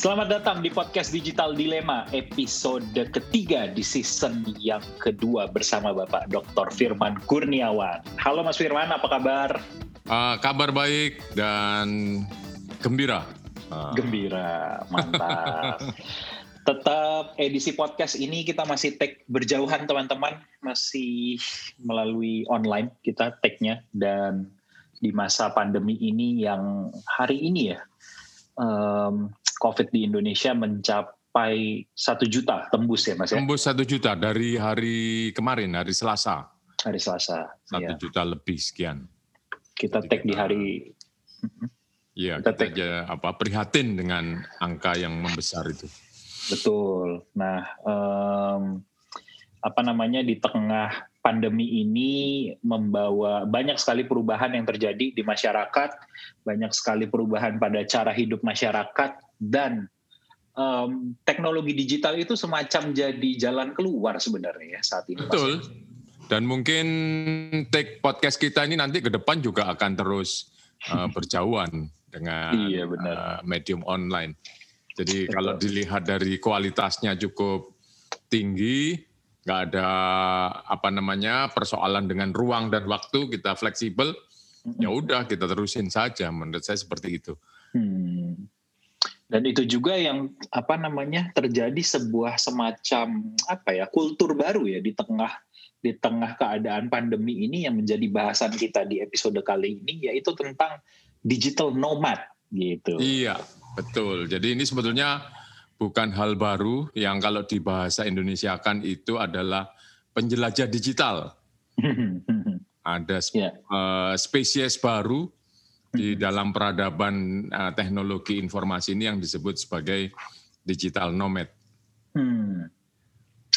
Selamat datang di podcast Digital Dilema episode ketiga di season yang kedua bersama Bapak Dr. Firman Kurniawan. Halo Mas Firman, apa kabar? Uh, kabar baik dan gembira. Uh. Gembira, mantap. Tetap edisi podcast ini kita masih take berjauhan teman-teman, masih melalui online kita take-nya dan di masa pandemi ini yang hari ini ya um, COVID di Indonesia mencapai satu juta tembus ya mas ya? Tembus satu juta dari hari kemarin hari Selasa. Hari Selasa. Satu ya. juta lebih sekian. Kita take di hari. Iya kita, kita aja apa prihatin dengan angka yang membesar itu. Betul. Nah, um, apa namanya di tengah pandemi ini membawa banyak sekali perubahan yang terjadi di masyarakat, banyak sekali perubahan pada cara hidup masyarakat dan um, teknologi digital itu semacam jadi jalan keluar sebenarnya ya saat ini. Betul. Dan mungkin take podcast kita ini nanti ke depan juga akan terus uh, berjauhan dengan iya, benar. Uh, medium online. Jadi Betul. kalau dilihat dari kualitasnya cukup tinggi, nggak ada apa namanya persoalan dengan ruang dan waktu kita fleksibel, ya udah kita terusin saja. Menurut saya seperti itu. Hmm. Dan itu juga yang apa namanya terjadi sebuah semacam apa ya kultur baru ya di tengah di tengah keadaan pandemi ini yang menjadi bahasan kita di episode kali ini yaitu tentang digital nomad gitu. Iya, betul. Jadi ini sebetulnya bukan hal baru yang kalau di bahasa Indonesia kan itu adalah penjelajah digital. Ada yeah. uh, spesies baru di dalam peradaban uh, teknologi informasi ini yang disebut sebagai digital nomad. Hmm.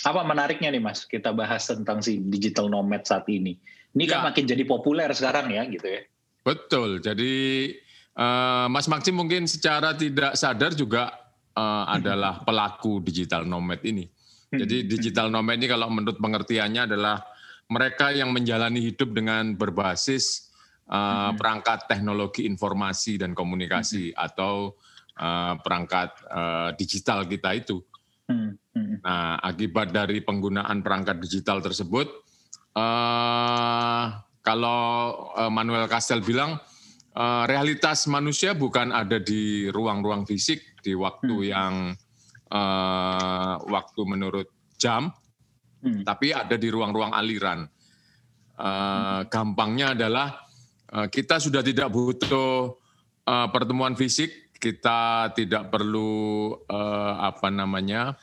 Apa menariknya nih Mas kita bahas tentang si digital nomad saat ini? Ini kan ya. kan makin jadi populer sekarang ya gitu ya. Betul. Jadi uh, Mas Maksim mungkin secara tidak sadar juga uh, adalah pelaku digital nomad ini. Jadi digital nomad ini kalau menurut pengertiannya adalah mereka yang menjalani hidup dengan berbasis uh, perangkat teknologi informasi dan komunikasi atau uh, perangkat uh, digital kita itu. Nah, akibat dari penggunaan perangkat digital tersebut, uh, kalau Manuel Castell bilang uh, realitas manusia bukan ada di ruang-ruang fisik, di waktu hmm. yang uh, waktu menurut jam, hmm. tapi ada di ruang-ruang aliran. Uh, gampangnya adalah uh, kita sudah tidak butuh uh, pertemuan fisik, kita tidak perlu uh, apa namanya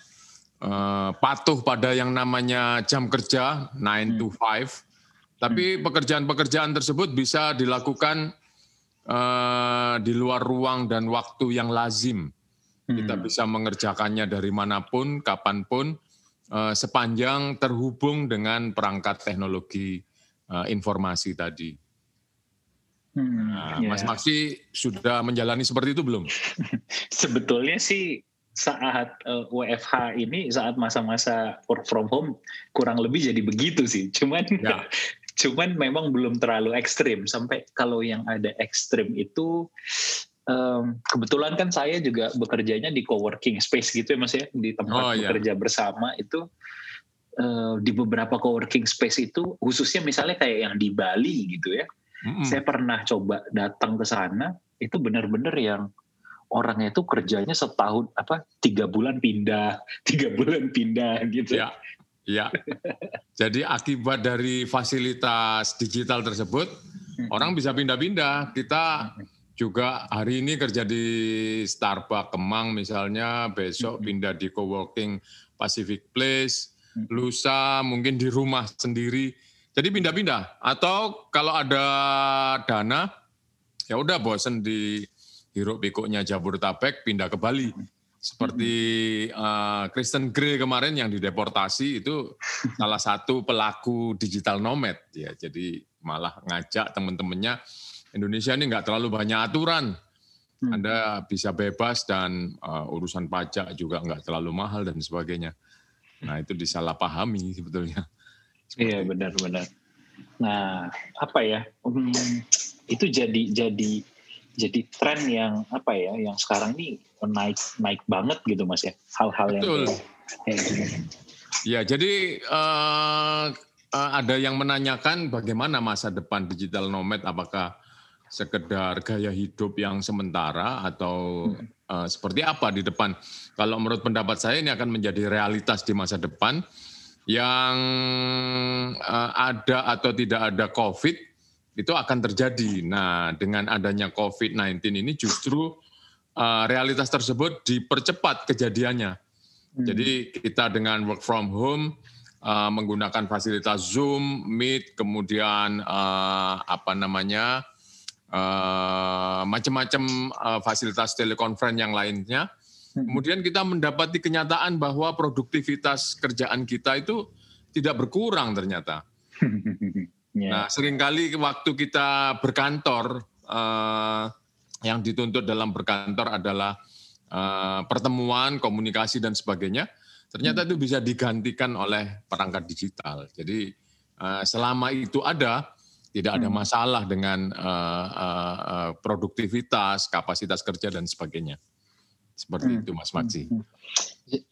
uh, patuh pada yang namanya jam kerja 9 hmm. to 5, tapi hmm. pekerjaan-pekerjaan tersebut bisa dilakukan uh, di luar ruang dan waktu yang lazim. Kita hmm. bisa mengerjakannya dari mana pun, kapan pun, uh, sepanjang terhubung dengan perangkat teknologi uh, informasi tadi. Hmm, nah, yeah. Mas Maksi sudah menjalani seperti itu belum? Sebetulnya sih saat uh, WFH ini saat masa-masa work from home kurang lebih jadi begitu sih. Cuman ya. cuman memang belum terlalu ekstrim sampai kalau yang ada ekstrim itu um, kebetulan kan saya juga bekerjanya di coworking space gitu ya mas ya. Di tempat oh, iya. bekerja bersama itu uh, di beberapa coworking space itu khususnya misalnya kayak yang di Bali gitu ya. Mm-hmm. saya pernah coba datang ke sana itu benar-benar yang orangnya itu kerjanya setahun apa tiga bulan pindah tiga bulan pindah gitu. Ya ya jadi akibat dari fasilitas digital tersebut orang bisa pindah-pindah. Kita juga hari ini kerja di Starbucks Kemang misalnya, besok pindah di coworking Pacific Place, lusa mungkin di rumah sendiri. Jadi pindah-pindah. Atau kalau ada dana, ya udah bosen di hiruk pikuknya Jabodetabek, pindah ke Bali. Seperti uh, Kristen Grey kemarin yang dideportasi itu salah satu pelaku digital nomad ya. Jadi malah ngajak teman-temannya Indonesia ini nggak terlalu banyak aturan. Hmm. Anda bisa bebas dan uh, urusan pajak juga nggak terlalu mahal dan sebagainya. Nah itu disalahpahami sebetulnya. Iya benar-benar. Nah apa ya? Um, itu jadi jadi jadi tren yang apa ya yang sekarang ini naik naik banget gitu mas ya hal-hal yang kayak gini. Ya jadi uh, ada yang menanyakan bagaimana masa depan digital nomad apakah sekedar gaya hidup yang sementara atau uh, seperti apa di depan. Kalau menurut pendapat saya ini akan menjadi realitas di masa depan yang uh, ada atau tidak ada COVID itu akan terjadi. Nah, dengan adanya COVID-19 ini justru uh, realitas tersebut dipercepat kejadiannya. Hmm. Jadi kita dengan work from home uh, menggunakan fasilitas Zoom, Meet, kemudian uh, apa namanya uh, macam-macam uh, fasilitas telekonferensi yang lainnya. Hmm. Kemudian kita mendapati kenyataan bahwa produktivitas kerjaan kita itu tidak berkurang ternyata. yeah. Nah, sering kali waktu kita berkantor, uh, yang dituntut dalam berkantor adalah uh, pertemuan, komunikasi dan sebagainya. Ternyata hmm. itu bisa digantikan oleh perangkat digital. Jadi uh, selama itu ada, tidak ada hmm. masalah dengan uh, uh, produktivitas, kapasitas kerja dan sebagainya. Seperti hmm. itu, Mas Maksi.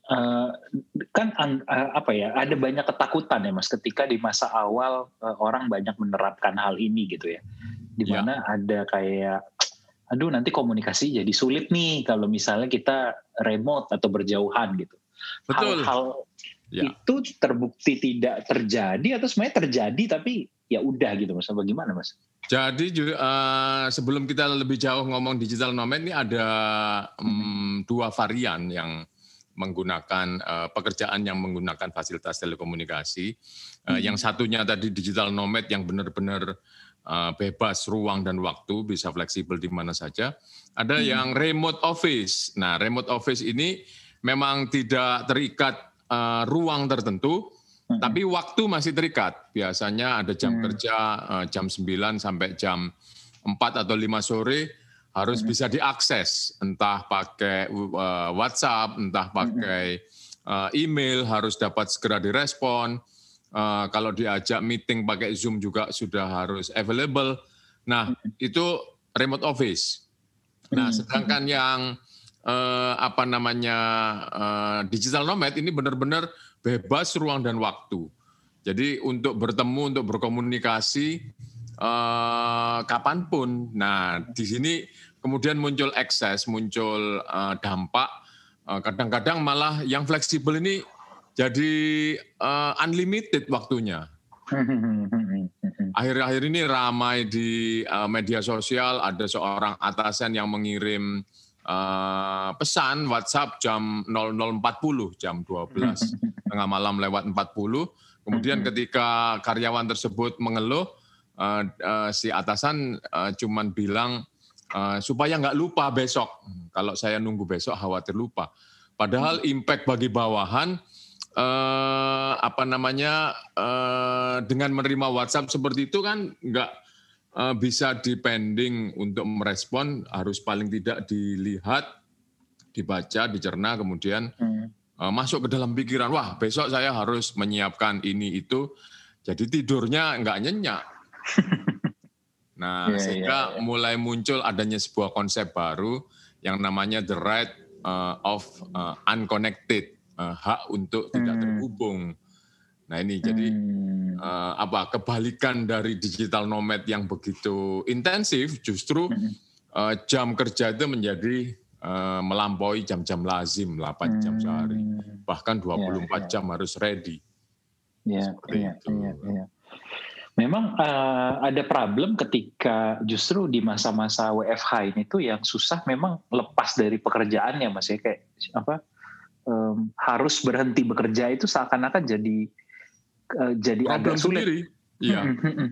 Uh, kan uh, apa ya? Ada banyak ketakutan ya, Mas, ketika di masa awal uh, orang banyak menerapkan hal ini gitu ya, di ya. mana ya. ada kayak, aduh nanti komunikasi jadi sulit nih kalau misalnya kita remote atau berjauhan gitu. Betul. Hal-hal ya. itu terbukti tidak terjadi atau sebenarnya terjadi tapi ya udah gitu mas bagaimana mas jadi uh, sebelum kita lebih jauh ngomong digital nomad ini ada um, dua varian yang menggunakan uh, pekerjaan yang menggunakan fasilitas telekomunikasi. Uh, hmm. Yang satunya tadi digital nomad yang benar-benar uh, bebas ruang dan waktu, bisa fleksibel di mana saja. Ada hmm. yang remote office. Nah, remote office ini memang tidak terikat uh, ruang tertentu, Hmm. Tapi waktu masih terikat. Biasanya ada jam hmm. kerja uh, jam 9 sampai jam 4 atau 5 sore harus hmm. bisa diakses entah pakai uh, WhatsApp, entah pakai uh, email harus dapat segera direspon. Uh, kalau diajak meeting pakai Zoom juga sudah harus available. Nah, itu remote office. Nah, sedangkan yang apa namanya digital nomad ini benar-benar bebas ruang dan waktu. Jadi untuk bertemu, untuk berkomunikasi eh, kapan pun. Nah di sini kemudian muncul ekses, muncul eh, dampak. Eh, kadang-kadang malah yang fleksibel ini jadi eh, unlimited waktunya. Akhir-akhir ini ramai di uh, media sosial ada seorang atasan yang mengirim uh, pesan WhatsApp jam 00.40 jam 12 tengah malam lewat 40 kemudian ketika karyawan tersebut mengeluh uh, uh, si atasan uh, cuman bilang uh, supaya nggak lupa besok. Kalau saya nunggu besok khawatir lupa. Padahal impact bagi bawahan uh, apa namanya uh, dengan menerima WhatsApp seperti itu kan nggak Eh, bisa dipending untuk merespon harus paling tidak dilihat, dibaca, dicerna, kemudian hmm. uh, masuk ke dalam pikiran. Wah, besok saya harus menyiapkan ini itu. Jadi tidurnya nggak nyenyak. Nah, yeah, sehingga yeah, yeah. mulai muncul adanya sebuah konsep baru yang namanya the right uh, of uh, unconnected, uh, hak untuk hmm. tidak terhubung. Nah ini jadi hmm. uh, apa kebalikan dari digital nomad yang begitu intensif, justru hmm. uh, jam kerja itu menjadi uh, melampaui jam-jam lazim 8 hmm. jam sehari, bahkan 24 ya, ya. jam harus ready. Ya, ya, ya, ya. Memang uh, ada problem ketika justru di masa-masa WFH ini tuh yang susah memang lepas dari pekerjaannya mas ya kayak apa um, harus berhenti bekerja itu seakan-akan jadi uh, jadi Problem agak sulit. Sendiri. Iya,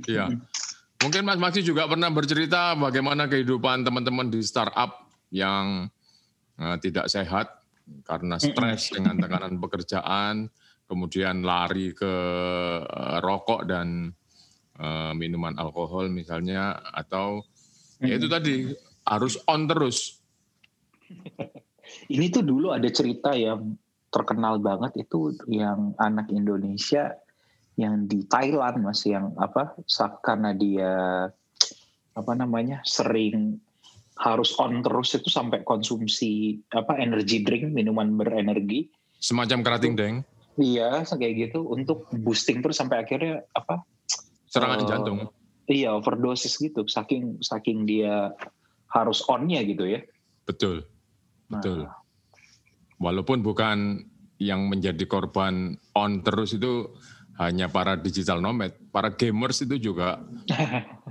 iya. Mungkin Mas Maksi juga pernah bercerita bagaimana kehidupan teman-teman di startup yang uh, tidak sehat karena stres dengan tekanan pekerjaan, kemudian lari ke uh, rokok dan uh, minuman alkohol misalnya, atau ya itu tadi harus on terus. Ini tuh dulu ada cerita yang terkenal banget itu yang anak Indonesia yang di Thailand mas yang apa karena dia apa namanya sering harus on terus itu sampai konsumsi apa energy drink minuman berenergi. Semacam kerating deng. iya kayak gitu untuk boosting terus sampai akhirnya apa serangan uh, jantung. iya overdosis gitu saking saking dia harus onnya gitu ya. Betul betul. Nah. walaupun bukan yang menjadi korban on terus itu hanya para digital nomad, para gamers itu juga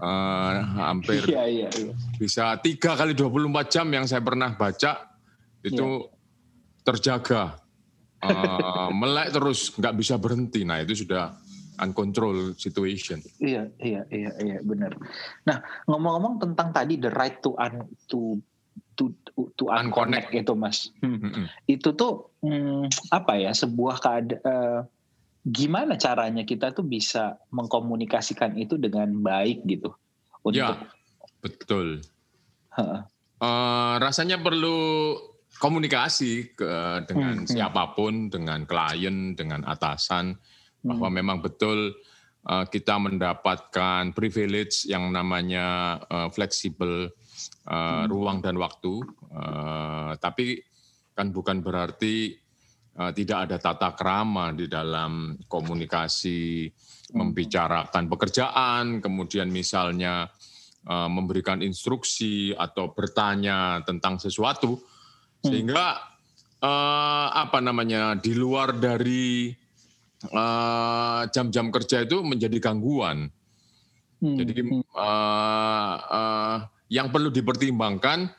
uh, hampir iya, iya, iya. bisa tiga kali 24 jam yang saya pernah baca itu iya. terjaga, uh, melek terus nggak bisa berhenti. Nah itu sudah uncontrolled situation. Iya, iya, iya, iya, benar. Nah, ngomong-ngomong tentang tadi the right to un, to to to unconnect, unconnect itu, Mas. Hmm. Mm -hmm. Itu tuh hmm, apa ya? Sebuah keadaan uh, gimana caranya kita tuh bisa mengkomunikasikan itu dengan baik gitu untuk ya betul uh, rasanya perlu komunikasi ke, dengan hmm, hmm. siapa pun dengan klien dengan atasan hmm. bahwa memang betul uh, kita mendapatkan privilege yang namanya uh, fleksibel uh, hmm. ruang dan waktu uh, tapi kan bukan berarti tidak ada tata krama di dalam komunikasi hmm. membicarakan pekerjaan, kemudian misalnya uh, memberikan instruksi atau bertanya tentang sesuatu, hmm. sehingga uh, apa namanya di luar dari jam-jam kerja itu menjadi gangguan. Hmm. Jadi yang perlu dipertimbangkan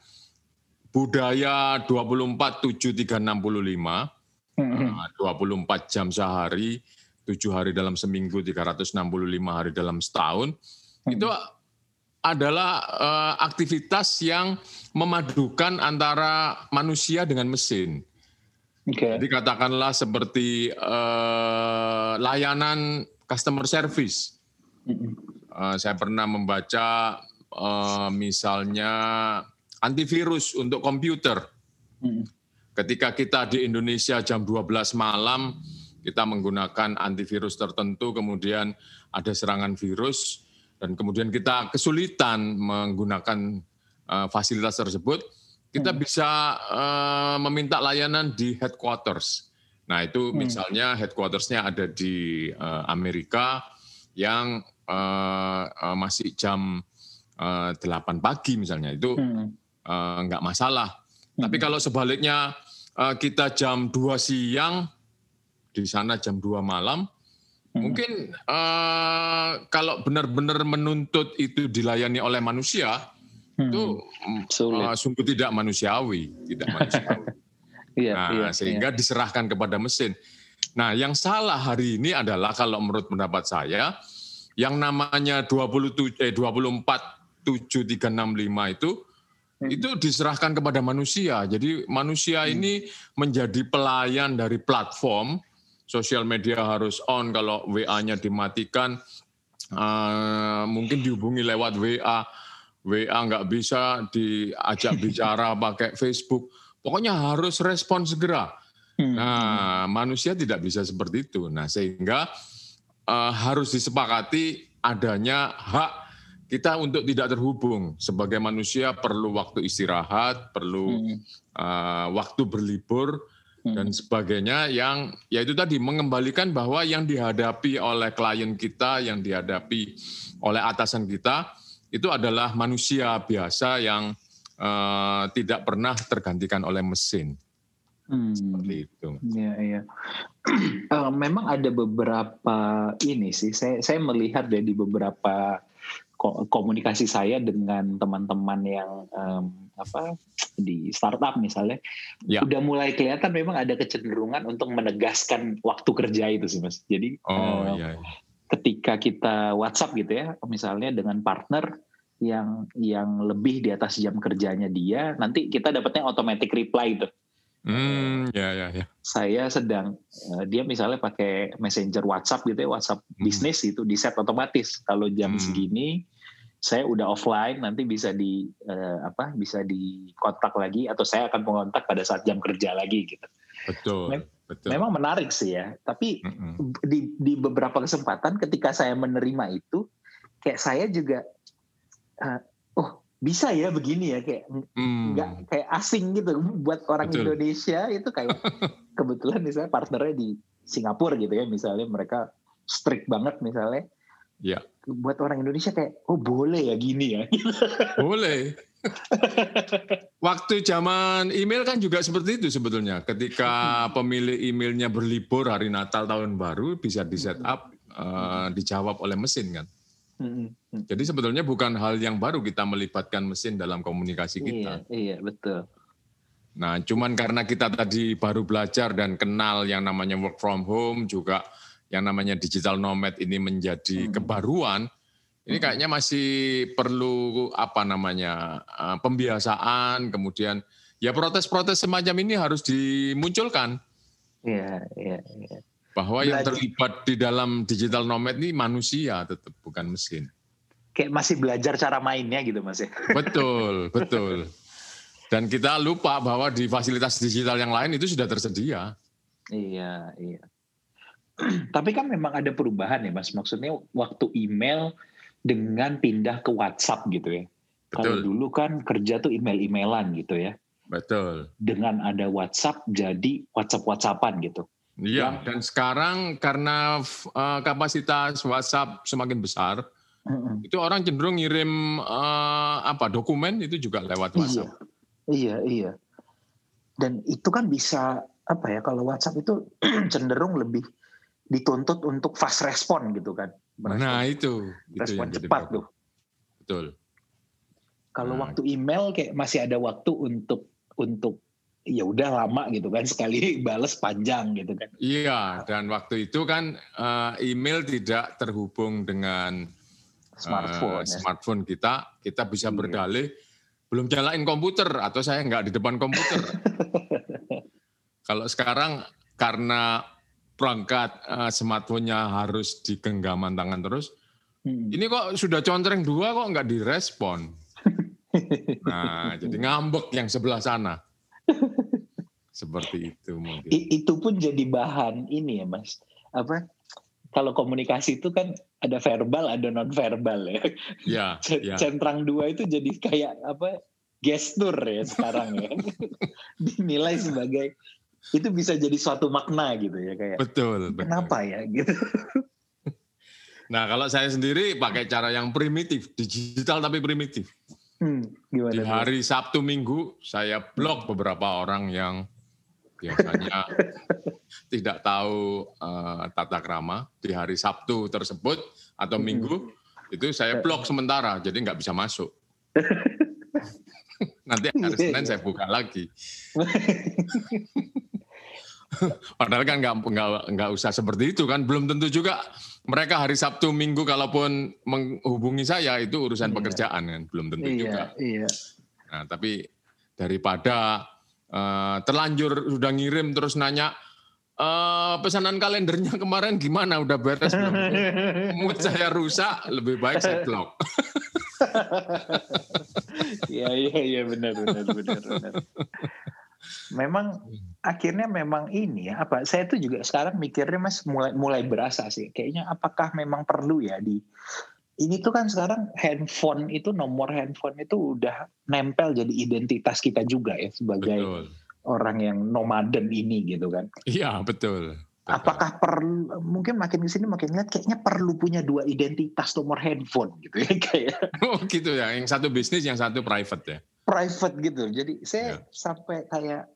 budaya 24 7 365 24 ah, jam sehari, 7 hari dalam seminggu, 365 hari dalam setahun, itu adalah uh, aktivitas yang memadukan antara manusia dengan mesin. Okay. Jadi katakanlah seperti uh, layanan customer service. Uh, saya pernah membaca uh, misalnya antivirus untuk komputer. Ketika kita di Indonesia jam 12 malam, kita menggunakan antivirus tertentu, kemudian ada serangan virus, dan kemudian kita kesulitan menggunakan uh, fasilitas tersebut, kita hmm. bisa uh, meminta layanan di headquarters. Nah itu hmm. misalnya headquartersnya ada di uh, Amerika yang uh, uh, masih jam uh, 8 pagi misalnya, itu hmm. uh, nggak masalah. Hmm. Tapi kalau sebaliknya kita jam 2 siang, di sana jam 2 malam, hmm. mungkin uh, kalau benar-benar menuntut itu dilayani oleh manusia, hmm. itu uh, sungguh tidak manusiawi, tidak manusiawi. iya, nah, iya, sehingga iya. diserahkan kepada mesin. Nah, yang salah hari ini adalah kalau menurut pendapat saya, yang namanya 27 eh 24 7365 itu Hmm. Itu diserahkan kepada manusia. Jadi manusia hmm. ini menjadi pelayan dari platform. Sosial media harus on kalau WA-nya dimatikan, uh, mungkin dihubungi lewat WA. WA nggak bisa diajak bicara pakai Facebook. Pokoknya harus respon segera. Hmm. Nah, manusia tidak bisa seperti itu. Nah, sehingga uh, harus disepakati adanya hak kita untuk tidak terhubung sebagai manusia perlu waktu istirahat, perlu hmm. uh, waktu berlibur hmm. dan sebagainya yang yaitu tadi mengembalikan bahwa yang dihadapi oleh klien kita, yang dihadapi oleh atasan kita itu adalah manusia biasa yang uh, tidak pernah tergantikan oleh mesin. Hmm. Seperti itu. Iya, iya. uh, memang ada beberapa ini sih. Saya saya melihat dari beberapa komunikasi saya dengan teman-teman yang um, apa di startup misalnya ya. udah mulai kelihatan memang ada kecenderungan untuk menegaskan waktu kerja itu sih mas jadi oh, um, iya, ketika kita WhatsApp gitu ya misalnya dengan partner yang yang lebih di atas jam kerjanya dia nanti kita dapatnya automatic reply itu Hmm, ya, ya, ya. Saya sedang, uh, dia misalnya pakai messenger WhatsApp gitu ya, WhatsApp hmm. bisnis itu di set otomatis. Kalau jam hmm. segini, saya udah offline, nanti bisa di uh, apa? Bisa di kontak lagi, atau saya akan mengontak pada saat jam kerja lagi gitu. Betul. Mem betul. Memang menarik sih ya. Tapi hmm. di di beberapa kesempatan, ketika saya menerima itu, kayak saya juga, uh, oh bisa ya begini ya kayak hmm. nggak kayak asing gitu buat orang Betul. Indonesia itu kayak kebetulan misalnya partnernya di Singapura gitu ya misalnya mereka strict banget misalnya ya. Buat orang Indonesia kayak oh boleh ya gini ya? Boleh. Waktu zaman email kan juga seperti itu sebetulnya. Ketika pemilik emailnya berlibur hari Natal tahun baru bisa di setup uh, dijawab oleh mesin kan. Jadi sebetulnya bukan hal yang baru kita melibatkan mesin dalam komunikasi kita. Iya, iya betul. Nah, cuman karena kita tadi baru belajar dan kenal yang namanya work from home juga yang namanya digital nomad ini menjadi hmm. kebaruan, ini kayaknya masih perlu apa namanya eh, pembiasaan, kemudian ya protes-protes semacam ini harus dimunculkan. Iya, iya, iya bahwa Belajar. yang terlibat di dalam digital nomad ini manusia tetap bukan mesin. Kayak masih belajar cara mainnya gitu mas ya. Betul, betul. Dan kita lupa bahwa di fasilitas digital yang lain itu sudah tersedia. Iya, iya. Tapi kan memang ada perubahan ya mas. Maksudnya waktu email dengan pindah ke WhatsApp gitu ya. Kalau dulu kan kerja tuh email-emailan gitu ya. Betul. Dengan ada WhatsApp jadi WhatsApp-WhatsAppan gitu. Iya, dan sekarang karena uh, kapasitas WhatsApp semakin besar, uh-uh. itu orang cenderung ngirim uh, apa dokumen itu juga lewat iya. WhatsApp. Iya, iya, Dan itu kan bisa apa ya kalau WhatsApp itu cenderung lebih dituntut untuk fast respon gitu kan. Merespon, nah itu, respon itu cepat tuh. Betul. Kalau nah. waktu email kayak masih ada waktu untuk untuk ya udah lama gitu kan sekali balas panjang gitu kan. Iya dan waktu itu kan uh, email tidak terhubung dengan smartphone, uh, smartphone kita kita bisa iya. berdalih belum nyalain komputer atau saya nggak di depan komputer. Kalau sekarang karena perangkat uh, smartphone-nya harus di genggaman tangan terus, hmm. ini kok sudah contreng dua kok nggak direspon. Nah, jadi ngambek yang sebelah sana. Seperti itu mungkin. I, itu pun jadi bahan ini ya Mas. Apa? Kalau komunikasi itu kan ada verbal, ada non verbal ya. Ya, ya. Centrang dua itu jadi kayak apa? Gestur ya sekarang ya. Dinilai sebagai itu bisa jadi suatu makna gitu ya kayak. Betul. Kenapa betul. ya gitu. Nah kalau saya sendiri pakai cara yang primitif, digital tapi primitif. Hmm, gimana Di hari itu? Sabtu Minggu saya blok beberapa orang yang biasanya tidak tahu uh, tata krama di hari Sabtu tersebut atau hmm. Minggu itu saya blok sementara jadi nggak bisa masuk. Nanti hari iya, Senin iya. saya buka lagi. Padahal kan nggak nggak nggak usah seperti itu kan belum tentu juga mereka hari Sabtu Minggu kalaupun menghubungi saya itu urusan iya. pekerjaan kan belum tentu iya, juga. Iya. Nah tapi daripada uh, terlanjur sudah ngirim terus nanya uh, pesanan kalendernya kemarin gimana udah beres belum? Mood saya rusak lebih baik saya blok. Iya iya iya benar benar benar benar memang hmm. akhirnya memang ini ya apa saya tuh juga sekarang mikirnya mas mulai mulai berasa sih kayaknya apakah memang perlu ya di ini tuh kan sekarang handphone itu nomor handphone itu udah nempel jadi identitas kita juga ya sebagai betul. orang yang nomaden ini gitu kan iya betul Apakah perlu mungkin makin di sini makin lihat kayaknya perlu punya dua identitas nomor handphone gitu ya kayak. Oh gitu ya, yang satu bisnis, yang satu private ya. Private gitu. Jadi saya yeah. sampai kayak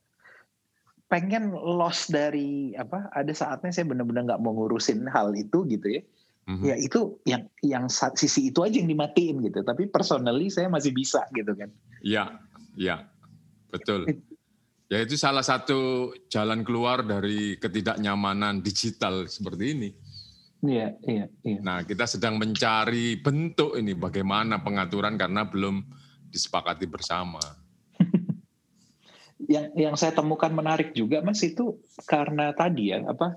pengen loss dari apa ada saatnya saya benar-benar nggak mau ngurusin hal itu gitu ya. Mm-hmm. ya itu yang yang sisi itu aja yang dimatiin gitu. Tapi personally saya masih bisa gitu kan. Iya iya betul. Ya itu salah satu jalan keluar dari ketidaknyamanan digital seperti ini. Iya iya iya. Nah kita sedang mencari bentuk ini bagaimana pengaturan karena belum disepakati bersama yang yang saya temukan menarik juga mas itu karena tadi ya apa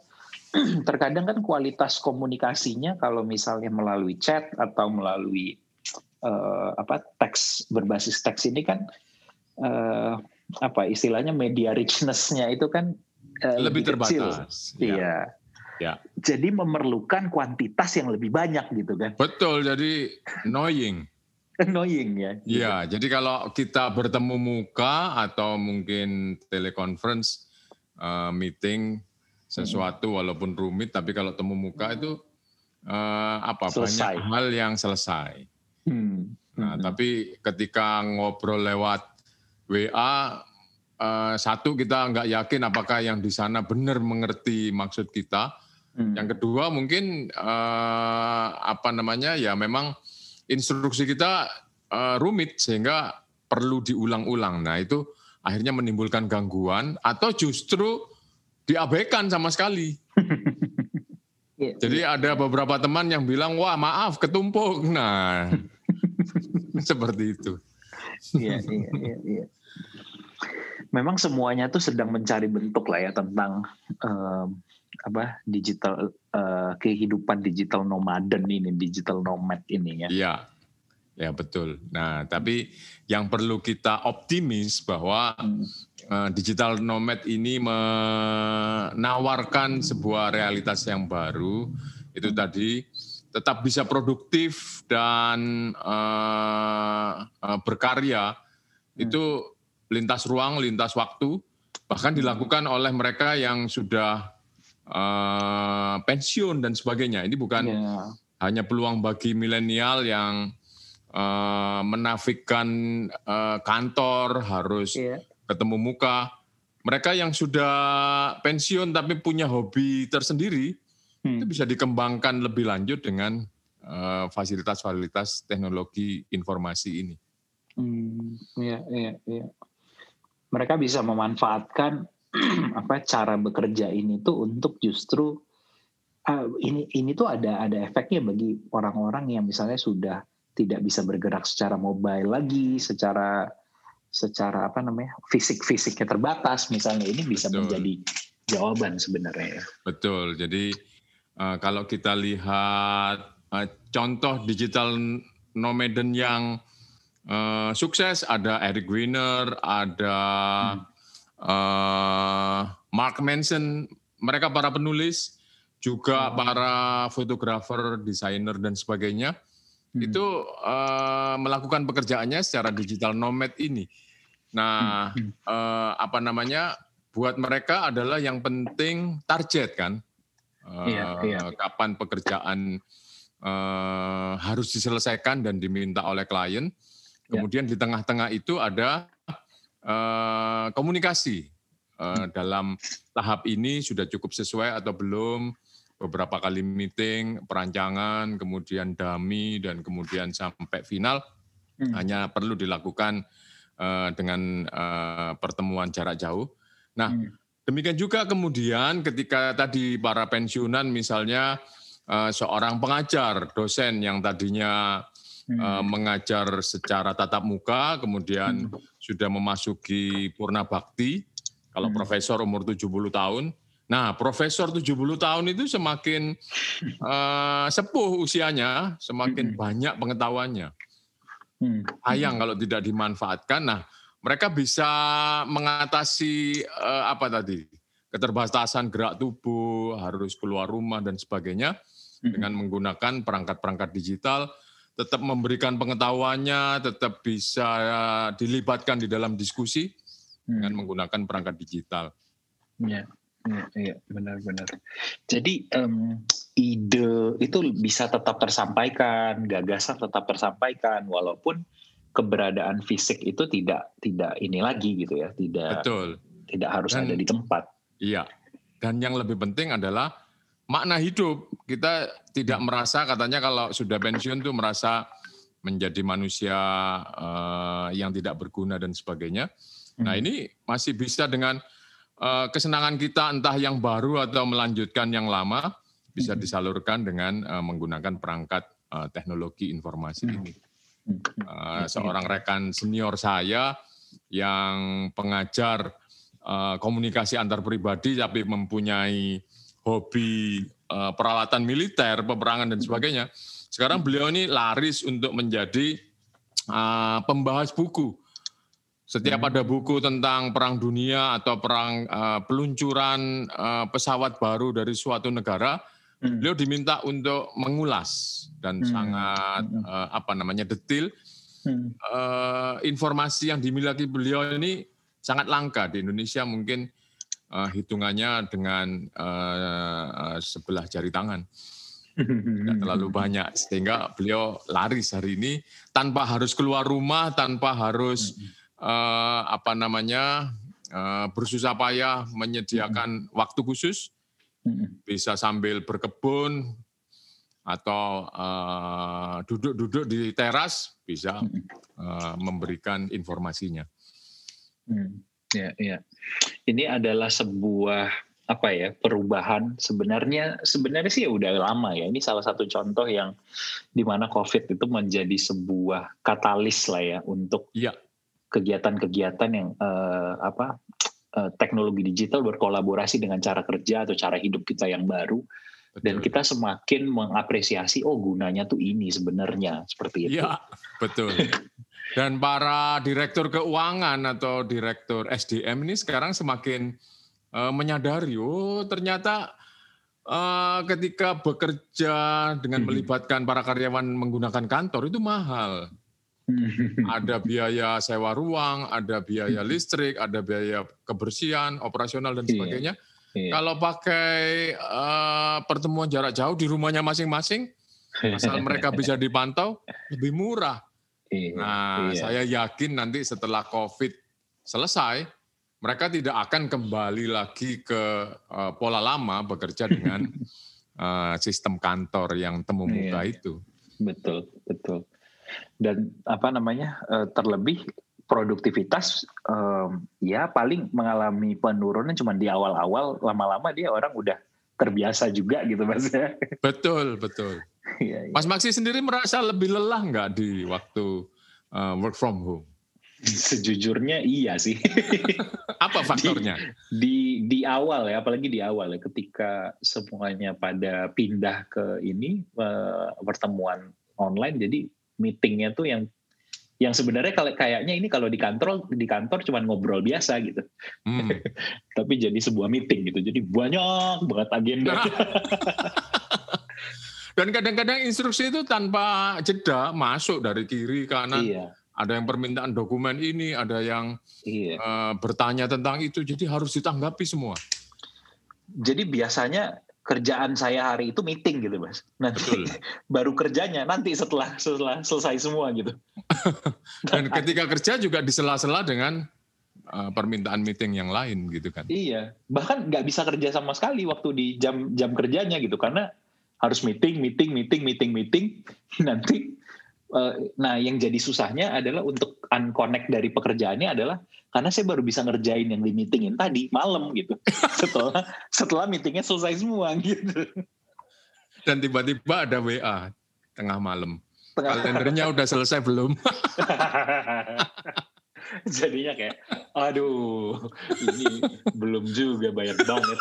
terkadang kan kualitas komunikasinya kalau misalnya melalui chat atau melalui uh, apa teks berbasis teks ini kan uh, apa istilahnya media richnessnya itu kan uh, lebih, lebih terbatas. Kecil. Ya. Iya. Ya. Jadi memerlukan kuantitas yang lebih banyak gitu kan. Betul, jadi annoying. Annoying ya. Iya, jadi kalau kita bertemu muka atau mungkin teleconference uh, meeting sesuatu hmm. walaupun rumit, tapi kalau temu muka itu uh, apa selesai. banyak hal yang selesai. Hmm. Nah, hmm. tapi ketika ngobrol lewat WA, uh, satu kita nggak yakin apakah yang di sana benar mengerti maksud kita. Hmm. Yang kedua mungkin uh, apa namanya ya memang instruksi kita uh, rumit sehingga perlu diulang-ulang. Nah itu akhirnya menimbulkan gangguan atau justru diabaikan sama sekali. Iya, Jadi ada beberapa teman yang bilang wah maaf ketumpuk. Nah seperti itu. Iya iya iya. iya. Memang semuanya tuh sedang mencari bentuk lah ya tentang um, apa digital uh, kehidupan digital nomaden ini digital nomad ini ya. Iya. Ya betul. Nah, tapi yang perlu kita optimis bahwa hmm. uh, digital nomad ini menawarkan sebuah realitas yang baru. Itu hmm. tadi tetap bisa produktif dan uh, uh, berkarya. Hmm. Itu lintas ruang, lintas waktu, bahkan dilakukan oleh mereka yang sudah uh, pensiun dan sebagainya. Ini bukan yeah. hanya peluang bagi milenial yang uh, menafikan uh, kantor harus yeah. ketemu muka. Mereka yang sudah pensiun tapi punya hobi tersendiri hmm. itu bisa dikembangkan lebih lanjut dengan fasilitas-fasilitas uh, teknologi informasi ini. Hmm, iya, iya, iya. Mereka bisa memanfaatkan apa cara bekerja ini tuh untuk justru uh, ini ini tuh ada ada efeknya bagi orang-orang yang misalnya sudah tidak bisa bergerak secara mobile lagi, secara secara apa namanya fisik-fisiknya terbatas misalnya ini bisa Betul. menjadi jawaban sebenarnya. Ya. Betul. Jadi uh, kalau kita lihat uh, contoh digital nomaden yang uh, sukses ada Eric Weiner, ada hmm uh, Mark Manson, mereka para penulis, juga hmm. para fotografer, desainer dan sebagainya hmm. itu uh, melakukan pekerjaannya secara digital nomad ini. Nah, hmm. uh, apa namanya? Buat mereka adalah yang penting target kan. Uh, iya, iya. Kapan pekerjaan uh, harus diselesaikan dan diminta oleh klien. Iya. Kemudian di tengah-tengah itu ada Eh, komunikasi uh, dalam tahap ini sudah cukup sesuai atau belum beberapa kali meeting perancangan kemudian dami dan kemudian sampai final hmm. hanya perlu dilakukan uh, dengan uh, pertemuan jarak jauh nah hmm. demikian juga kemudian ketika tadi para pensiunan misalnya uh, seorang pengajar dosen yang tadinya hmm. uh, mengajar secara tatap muka, kemudian hmm. sudah memasuki purna bakti. Kalau hmm. profesor umur 70 tahun, nah profesor 70 tahun itu semakin uh, sepuh usianya, semakin hmm. banyak pengetahuannya. Hmm. Ayang kalau tidak dimanfaatkan. Nah, mereka bisa mengatasi uh, apa tadi? keterbatasan gerak tubuh, harus keluar rumah dan sebagainya hmm. dengan menggunakan perangkat-perangkat digital tetap memberikan pengetahuannya, tetap bisa dilibatkan di dalam diskusi hmm. dengan menggunakan perangkat digital. Ya, ya, ya benar-benar. Jadi um, ide itu bisa tetap tersampaikan, gagasan tetap tersampaikan, walaupun keberadaan fisik itu tidak tidak ini lagi gitu ya, tidak Betul. tidak harus Dan, ada di tempat. Iya. Dan yang lebih penting adalah makna hidup. Kita tidak merasa katanya kalau sudah pensiun tuh merasa menjadi manusia uh, yang tidak berguna dan sebagainya. Nah hmm. ini masih bisa dengan uh, kesenangan kita entah yang baru atau melanjutkan yang lama bisa hmm. disalurkan dengan uh, menggunakan perangkat uh, teknologi informasi hmm. ini. Uh, seorang rekan senior saya yang pengajar uh, komunikasi antar pribadi tapi mempunyai hobi uh, peralatan militer, peperangan dan sebagainya. Sekarang beliau ini laris untuk menjadi uh, pembahas buku. Setiap hmm. ada buku tentang perang dunia atau perang uh, peluncuran uh, pesawat baru dari suatu negara, hmm. beliau diminta untuk mengulas dan hmm. sangat uh, apa namanya detail hmm. uh, informasi yang dimiliki beliau ini sangat langka di Indonesia mungkin uh, hitungannya dengan uh, sebelah jari tangan. Tidak terlalu banyak. Sehingga beliau laris hari ini tanpa harus keluar rumah, tanpa harus uh, apa namanya uh, bersusah payah menyediakan waktu khusus, bisa sambil berkebun atau duduk-duduk uh, di teras bisa uh, memberikan informasinya. Hmm, ya, ya. Ini adalah sebuah apa ya perubahan sebenarnya sebenarnya sih ya udah lama ya ini salah satu contoh yang di mana COVID itu menjadi sebuah katalis lah ya untuk ya. kegiatan-kegiatan yang uh, apa uh, teknologi digital berkolaborasi dengan cara kerja atau cara hidup kita yang baru betul. dan kita semakin mengapresiasi oh gunanya tuh ini sebenarnya seperti itu. Iya betul. Dan para direktur keuangan atau direktur SDM ini sekarang semakin uh, menyadari, oh ternyata uh, ketika bekerja dengan hmm. melibatkan para karyawan menggunakan kantor itu mahal. Hmm. Ada biaya sewa ruang, ada biaya hmm. listrik, ada biaya kebersihan, operasional dan iya. sebagainya. Iya. Kalau pakai uh, pertemuan jarak jauh di rumahnya masing-masing, asal mereka bisa dipantau, lebih murah. Iya, nah, iya. saya yakin nanti setelah COVID selesai, mereka tidak akan kembali lagi ke uh, pola lama bekerja dengan uh, sistem kantor yang temu muka iya, itu. Betul, betul. Dan apa namanya uh, terlebih produktivitas um, ya paling mengalami penurunan cuma di awal-awal, lama-lama dia orang udah terbiasa juga gitu mas ya. Betul, betul. Iya, iya. Mas Maksi sendiri merasa lebih lelah nggak di waktu uh, work from home? Sejujurnya iya sih. Apa faktornya? Di, di di awal ya, apalagi di awal ya, ketika semuanya pada pindah ke ini uh, pertemuan online, jadi meetingnya tuh yang yang sebenarnya kalau kayaknya ini kalau di kantor di kantor cuma ngobrol biasa gitu, hmm. tapi jadi sebuah meeting gitu, jadi banyak banget agenda. Dan kadang-kadang instruksi itu tanpa jeda masuk dari kiri kanan. Iya. Ada yang permintaan dokumen ini, ada yang iya. uh, bertanya tentang itu, jadi harus ditanggapi semua. Jadi biasanya kerjaan saya hari itu meeting gitu, mas. Nanti Betul. baru kerjanya nanti setelah setelah selesai semua gitu. Dan ketika kerja juga disela-sela dengan uh, permintaan meeting yang lain gitu kan. Iya, bahkan nggak bisa kerja sama sekali waktu di jam jam kerjanya gitu karena harus meeting, meeting, meeting, meeting, meeting. Nanti, uh, nah yang jadi susahnya adalah untuk unconnect dari pekerjaannya adalah karena saya baru bisa ngerjain yang di meetingin tadi malam gitu. setelah setelah meetingnya selesai semua gitu. Dan tiba-tiba ada WA tengah malam. Tengah. Kalendernya udah selesai belum? Jadinya kayak, aduh, ini belum juga bayar banget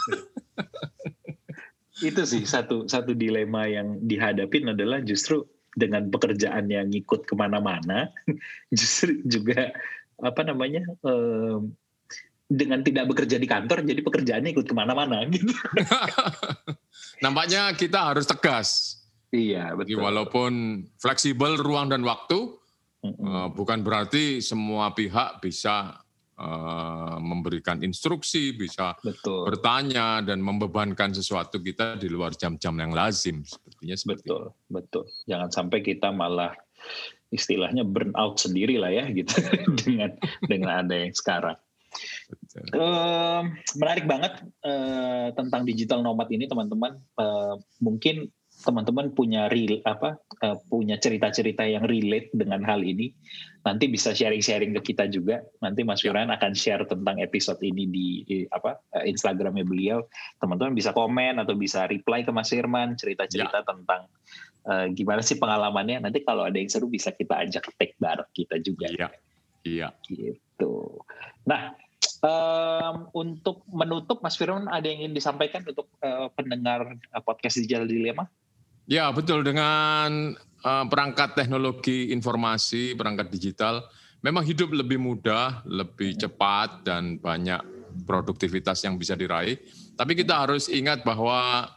itu sih satu satu dilema yang dihadapin adalah justru dengan pekerjaan yang ngikut ke mana-mana justru juga apa namanya um, dengan tidak bekerja di kantor jadi pekerjaannya ikut ke mana-mana gitu. Nampaknya kita harus tegas. Iya betul. walaupun fleksibel ruang dan waktu mm -hmm. bukan berarti semua pihak bisa Eh, memberikan instruksi, bisa Betul. bertanya dan membebankan sesuatu kita di luar jam-jam yang lazim. Sepertinya seperti Betul, itu. betul. Jangan sampai kita malah istilahnya burn out sendiri lah ya gitu dengan dengan ada yang sekarang. Uh, menarik banget uh, tentang digital nomad ini teman-teman. Uh, mungkin teman-teman punya real apa uh, punya cerita-cerita yang relate dengan hal ini nanti bisa sharing-sharing ke kita juga. Nanti Mas Firman ya. akan share tentang episode ini di, di apa uh, Instagramnya beliau. Teman-teman bisa komen atau bisa reply ke Mas Firman cerita-cerita ya. tentang uh, gimana sih pengalamannya. Nanti kalau ada yang seru bisa kita ajak take bareng kita juga. Iya. Iya. Gitu. Nah Um, untuk menutup, Mas Firman, ada yang ingin disampaikan untuk uh, pendengar uh, podcast Digital Dilema? Ya betul dengan uh, perangkat teknologi informasi, perangkat digital, memang hidup lebih mudah, lebih cepat dan banyak produktivitas yang bisa diraih. Tapi kita harus ingat bahwa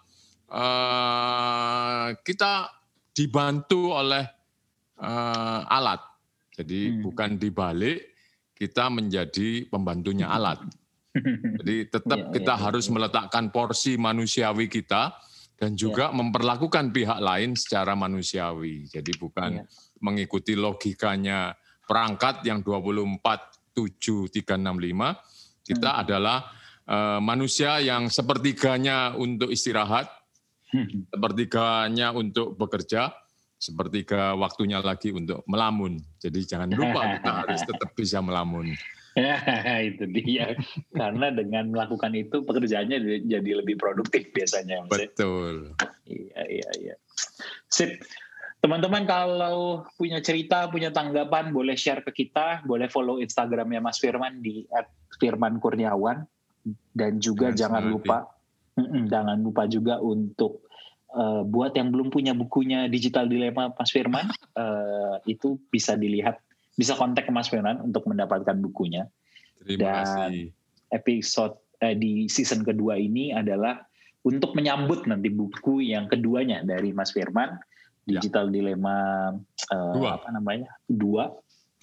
uh, kita dibantu oleh uh, alat. Jadi hmm. bukan dibalik kita menjadi pembantunya alat. Jadi tetap ya, kita ya, harus ya. meletakkan porsi manusiawi kita dan juga ya. memperlakukan pihak lain secara manusiawi. Jadi bukan ya. mengikuti logikanya perangkat yang 24765 kita hmm. adalah uh, manusia yang sepertiganya untuk istirahat, hmm. sepertiganya untuk bekerja, sepertiga waktunya lagi untuk melamun. Jadi jangan lupa kita harus tetap bisa melamun. itu dia. Karena dengan melakukan itu pekerjaannya jadi lebih produktif biasanya. Betul. Iya, iya, iya. Sip. Teman-teman kalau punya cerita, punya tanggapan, boleh share ke kita, boleh follow Instagramnya Mas Firman di @firman Kurniawan dan juga Dengan jangan lupa, jangan lupa juga untuk uh, buat yang belum punya bukunya Digital Dilema Mas Firman, uh, itu bisa dilihat bisa kontak ke Mas Firman untuk mendapatkan bukunya. Terima Dan kasih. episode eh, di season kedua ini adalah untuk menyambut nanti buku yang keduanya dari Mas Firman, ya. Digital ya. Dilema eh, dua. apa namanya dua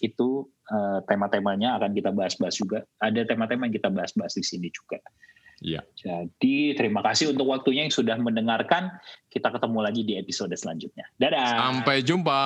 itu eh, tema-temanya akan kita bahas-bahas juga. Ada tema-tema yang kita bahas-bahas di sini juga. Ya. Jadi terima kasih untuk waktunya yang sudah mendengarkan. Kita ketemu lagi di episode selanjutnya. Dadah. Sampai jumpa.